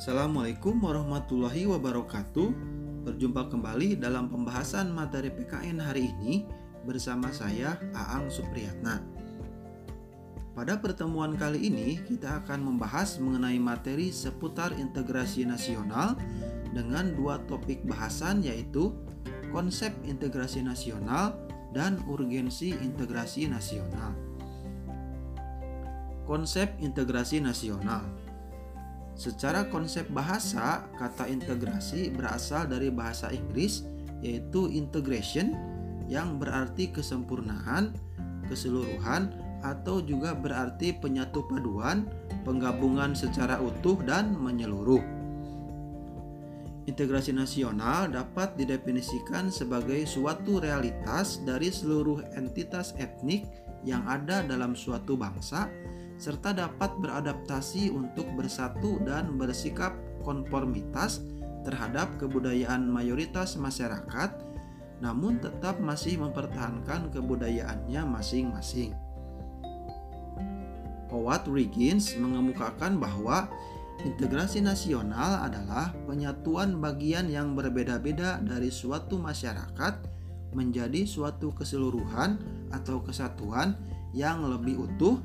Assalamualaikum warahmatullahi wabarakatuh. Berjumpa kembali dalam pembahasan materi PKN hari ini bersama saya Aang Supriyatna. Pada pertemuan kali ini kita akan membahas mengenai materi seputar integrasi nasional dengan dua topik bahasan yaitu konsep integrasi nasional dan urgensi integrasi nasional. Konsep integrasi nasional Secara konsep bahasa, kata integrasi berasal dari bahasa Inggris yaitu integration yang berarti kesempurnaan, keseluruhan atau juga berarti penyatu paduan, penggabungan secara utuh dan menyeluruh. Integrasi nasional dapat didefinisikan sebagai suatu realitas dari seluruh entitas etnik yang ada dalam suatu bangsa serta dapat beradaptasi untuk bersatu dan bersikap konformitas terhadap kebudayaan mayoritas masyarakat, namun tetap masih mempertahankan kebudayaannya masing-masing. Howard Riggins mengemukakan bahwa integrasi nasional adalah penyatuan bagian yang berbeda-beda dari suatu masyarakat menjadi suatu keseluruhan atau kesatuan yang lebih utuh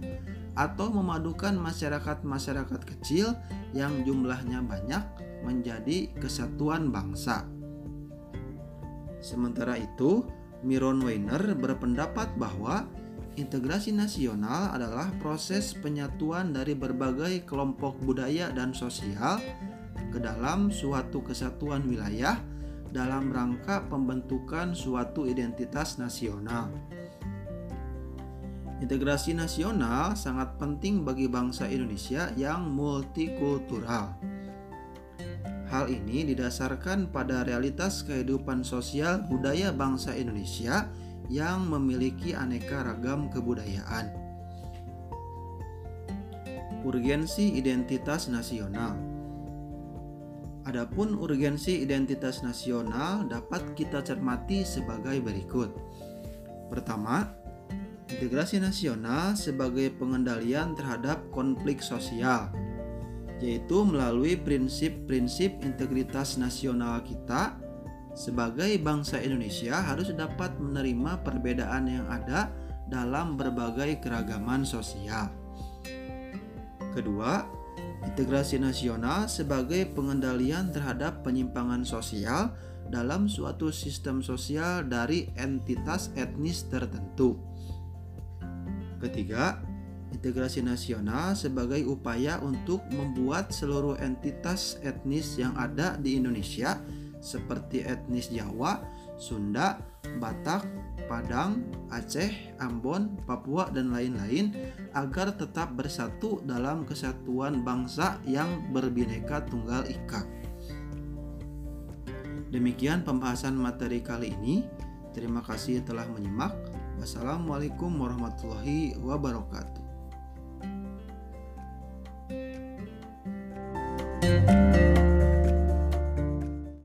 atau memadukan masyarakat-masyarakat kecil yang jumlahnya banyak menjadi kesatuan bangsa. Sementara itu, Miron Weiner berpendapat bahwa integrasi nasional adalah proses penyatuan dari berbagai kelompok budaya dan sosial ke dalam suatu kesatuan wilayah dalam rangka pembentukan suatu identitas nasional. Integrasi nasional sangat penting bagi bangsa Indonesia yang multikultural. Hal ini didasarkan pada realitas kehidupan sosial budaya bangsa Indonesia yang memiliki aneka ragam kebudayaan. Urgensi identitas nasional. Adapun urgensi identitas nasional dapat kita cermati sebagai berikut. Pertama, integrasi nasional sebagai pengendalian terhadap konflik sosial, yaitu melalui prinsip-prinsip integritas nasional kita sebagai bangsa Indonesia harus dapat menerima perbedaan yang ada dalam berbagai keragaman sosial. Kedua, integrasi nasional sebagai pengendalian terhadap penyimpangan sosial dalam suatu sistem sosial dari entitas etnis tertentu Ketiga, integrasi nasional sebagai upaya untuk membuat seluruh entitas etnis yang ada di Indonesia seperti etnis Jawa, Sunda, Batak, Padang, Aceh, Ambon, Papua, dan lain-lain agar tetap bersatu dalam kesatuan bangsa yang berbineka tunggal ika. Demikian pembahasan materi kali ini. Terima kasih telah menyimak. Wassalamualaikum warahmatullahi wabarakatuh. thank you